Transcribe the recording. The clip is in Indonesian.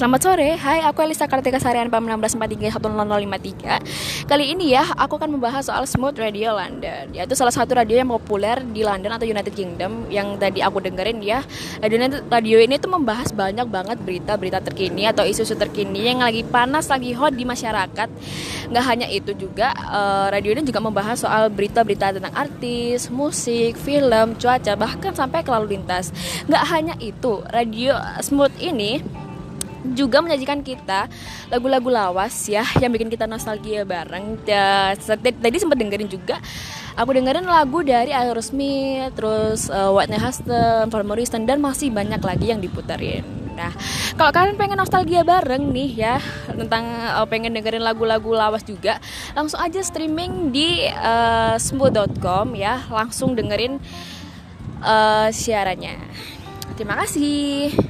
Selamat sore, hai aku Elisa Kartika Sarian PAM 16431053 Kali ini ya, aku akan membahas soal Smooth Radio London Yaitu salah satu radio yang populer di London atau United Kingdom Yang tadi aku dengerin ya. Radio, radio ini tuh membahas banyak banget berita-berita terkini Atau isu-isu terkini yang lagi panas, lagi hot di masyarakat. Gak hanya itu juga, uh, radio ini juga membahas soal berita-berita tentang artis, musik, film, cuaca Bahkan sampai ke lalu lintas. Gak hanya itu, radio Smooth ini juga menyajikan kita lagu-lagu lawas ya yang bikin kita nostalgia bareng. Ya, tadi sempat dengerin juga. Aku dengerin lagu dari Aerosmith, terus uh, Whitney Houston, Van Morrison dan masih banyak lagi yang diputerin. Nah, kalau kalian pengen nostalgia bareng nih ya tentang uh, pengen dengerin lagu-lagu lawas juga, langsung aja streaming di uh, smooth.com ya, langsung dengerin uh, siarannya. Terima kasih.